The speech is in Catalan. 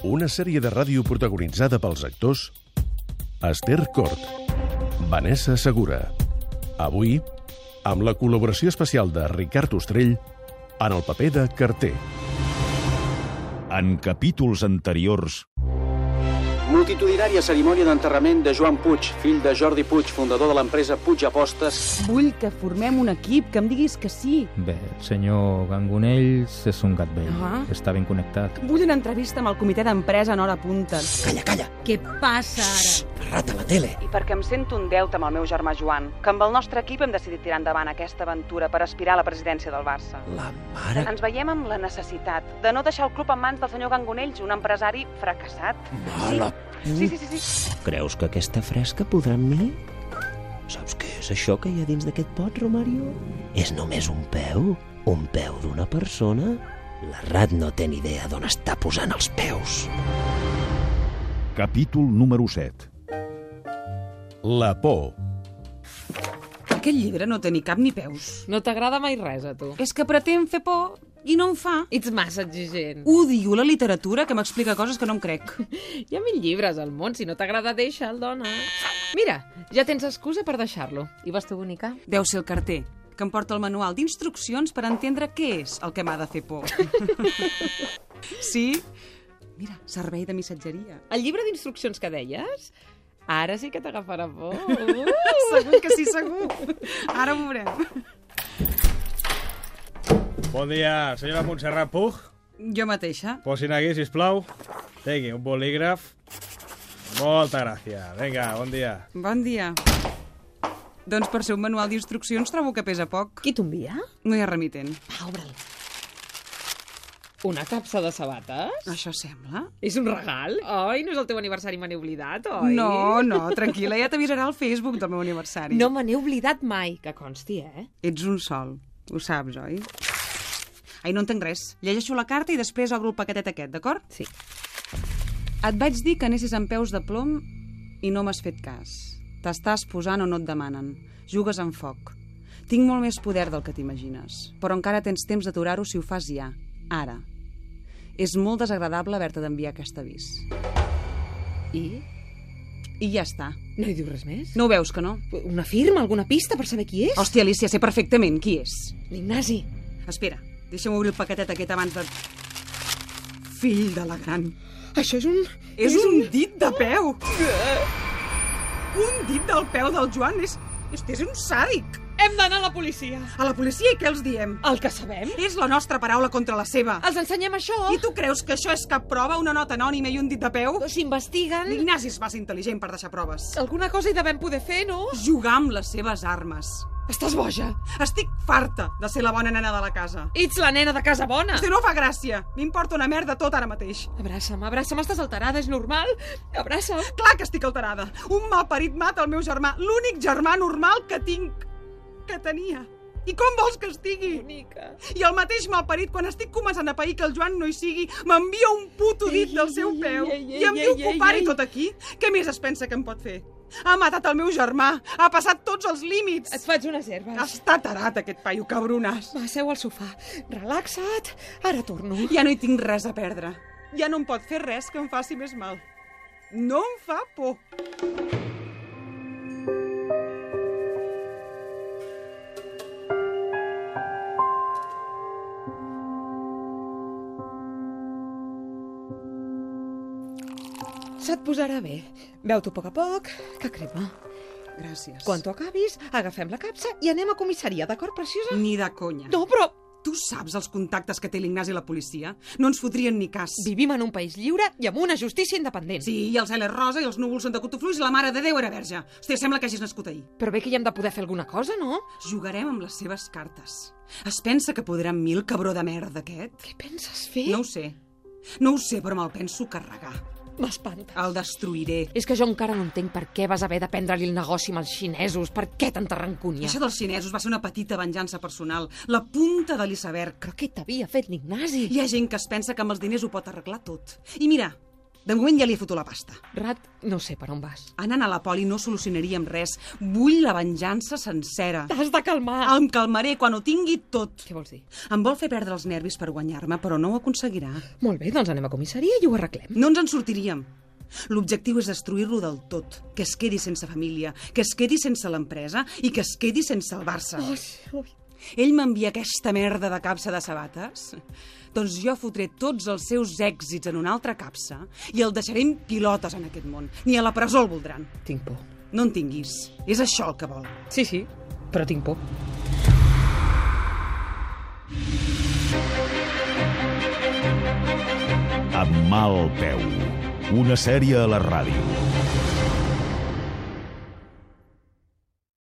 Una sèrie de ràdio protagonitzada pels actors Esther Cort, Vanessa Segura. Avui, amb la col·laboració especial de Ricard Ostrell en el paper de carter. En capítols anteriors, Multitudinària cerimònia d'enterrament de Joan Puig, fill de Jordi Puig, fundador de l'empresa Puig Apostes. Vull que formem un equip, que em diguis que sí. Bé, el senyor Gangonells és un gat vell. Ah. Està ben connectat. Vull una entrevista amb el comitè d'empresa en hora punta. Calla, calla, Què passa ara? parrat a la tele. I perquè em sento un deute amb el meu germà Joan, que amb el nostre equip hem decidit tirar endavant aquesta aventura per aspirar a la presidència del Barça. La mare... Ens veiem amb la necessitat de no deixar el club en mans del senyor Gangonells, un empresari fracassat. Mala... Sí, sí, sí, sí. Creus que aquesta fresca podrà amb mi? Saps què és això que hi ha dins d'aquest pot, Romario? És només un peu? Un peu d'una persona? La Rat no té ni idea d'on està posant els peus. capítol número 7. La por. Aquest llibre no té ni cap ni peus. No t'agrada mai res, a tu. És que pretén fer por i no en fa. Ets massa exigent. Odio la literatura que m'explica coses que no em crec. Hi ha mil llibres al món, si no t'agrada, deixa'l, dona. Mira, ja tens excusa per deixar-lo. I vas tu bonica? Deu ser el carter, que em porta el manual d'instruccions per entendre què és el que m'ha de fer por. sí? Mira, servei de missatgeria. El llibre d'instruccions que deies? Ara sí que t'agafarà por. Segur que sí, segur. Ara ho veurem. Bon dia, senyora Montserrat Puig. Jo mateixa. Posin aquí, sisplau. Tingui un bolígraf. Molta gràcia. Vinga, bon dia. Bon dia. Doncs per ser un manual d'instruccions trobo que pesa poc. Qui t'envia? No hi ha remitent. Va, obre'l. Una capsa de sabates? Això sembla? És un regal? Ai, no és el teu aniversari, me n'he oblidat, oi? No, no, tranquil·la, ja t'avisarà al Facebook del meu aniversari. No me n'he oblidat mai, que consti, eh? Ets un sol, ho saps, oi? Ai, no entenc res. Llegeixo la carta i després obro el paquetet aquest, d'acord? Sí. Et vaig dir que anessis amb peus de plom i no m'has fet cas. T'estàs posant on no et demanen. Jugues amb foc. Tinc molt més poder del que t'imagines, però encara tens temps d'aturar-ho si ho fas ja, ara. És molt desagradable haver-te d'enviar aquest avís. I? I ja està. No hi diu res més? No ho veus, que no? Una firma, alguna pista per saber qui és? Hòstia, Alicia, sé perfectament qui és. L'Ignasi. Espera, deixa'm obrir el paquetet aquest abans de... Fill de la gran. Això és un... És un dit de peu! Un dit del peu del Joan és... És, és un sàdic! Hem d'anar a la policia. A la policia i què els diem? El que sabem? És la nostra paraula contra la seva. Els ensenyem això? I tu creus que això és cap prova, una nota anònima i un dit de peu? S'investiguen? L'Ignasi és massa intel·ligent per deixar proves. Alguna cosa hi devem poder fer, no? Jugar amb les seves armes. Estàs boja. Estic farta de ser la bona nena de la casa. Ets la nena de casa bona. Hosti, no fa gràcia. M'importa una merda tot ara mateix. Abraça'm, abraça'm, estàs alterada, és normal. Abraça'm. Clar que estic alterada. Un malparit mata el meu germà, l'únic germà normal que tinc. Que tenia. I com vols que estigui? Bonica. I el mateix malparit, quan estic començant a pair que el Joan no hi sigui, m'envia un puto dit del seu peu. ei, ei, I em diu ei, que ho ei, pari ei. tot aquí. Què més es pensa que em pot fer? Ha matat el meu germà. Ha passat tots els límits. Et faig unes herbes. Està tarat, aquest paio cabronàs. Va, seu al sofà. Relaxa't. Ara torno. Ja no hi tinc res a perdre. Ja no em pot fer res que em faci més mal. No em fa por. Se't posarà bé. Veu-t'ho a poc a poc, que crema. Gràcies. Quan t'ho acabis, agafem la capsa i anem a comissaria, d'acord, preciosa? Ni de conya. No, però Tu saps els contactes que té l'Ignasi i la policia? No ens fotrien ni cas. vivim en un país lliure i amb una justícia independent. Sí, i el cel és rosa i els núvols són de cotofluix i la mare de Déu era verge. Hòstia, sembla que hagis nascut ahir. Però bé que hi hem de poder fer alguna cosa, no? Jugarem amb les seves cartes. Es pensa que podrà amb mi el cabró de merda aquest? Què penses fer? No ho sé. No ho sé, però me'l penso carregar. M'espantes. El destruiré. És que jo encara no entenc per què vas haver de prendre-li el negoci amb els xinesos. Per què tanta rancúnia? Això dels xinesos va ser una petita venjança personal. La punta de l'iceberg. Però què t'havia fet l'Ignasi? Hi ha gent que es pensa que amb els diners ho pot arreglar tot. I mira, de moment ja li he fotut la pasta. Rat, no sé per on vas. Anant a la poli no solucionaríem res. Vull la venjança sencera. T'has de calmar. Em calmaré quan ho tingui tot. Què vols dir? Em vol fer perdre els nervis per guanyar-me, però no ho aconseguirà. Molt bé, doncs anem a comissaria i ho arreglem. No ens en sortiríem. L'objectiu és destruir-lo del tot, que es quedi sense família, que es quedi sense l'empresa i que es quedi sense el Barça. Ui, ui. Ell m'envia aquesta merda de capsa de sabates? Doncs jo fotré tots els seus èxits en una altra capsa i el deixaré en pilotes en aquest món. Ni a la presó el voldran. Tinc por. No en tinguis. És això el que vol. Sí, sí, però tinc por. Amb mal peu. Una sèrie a la ràdio.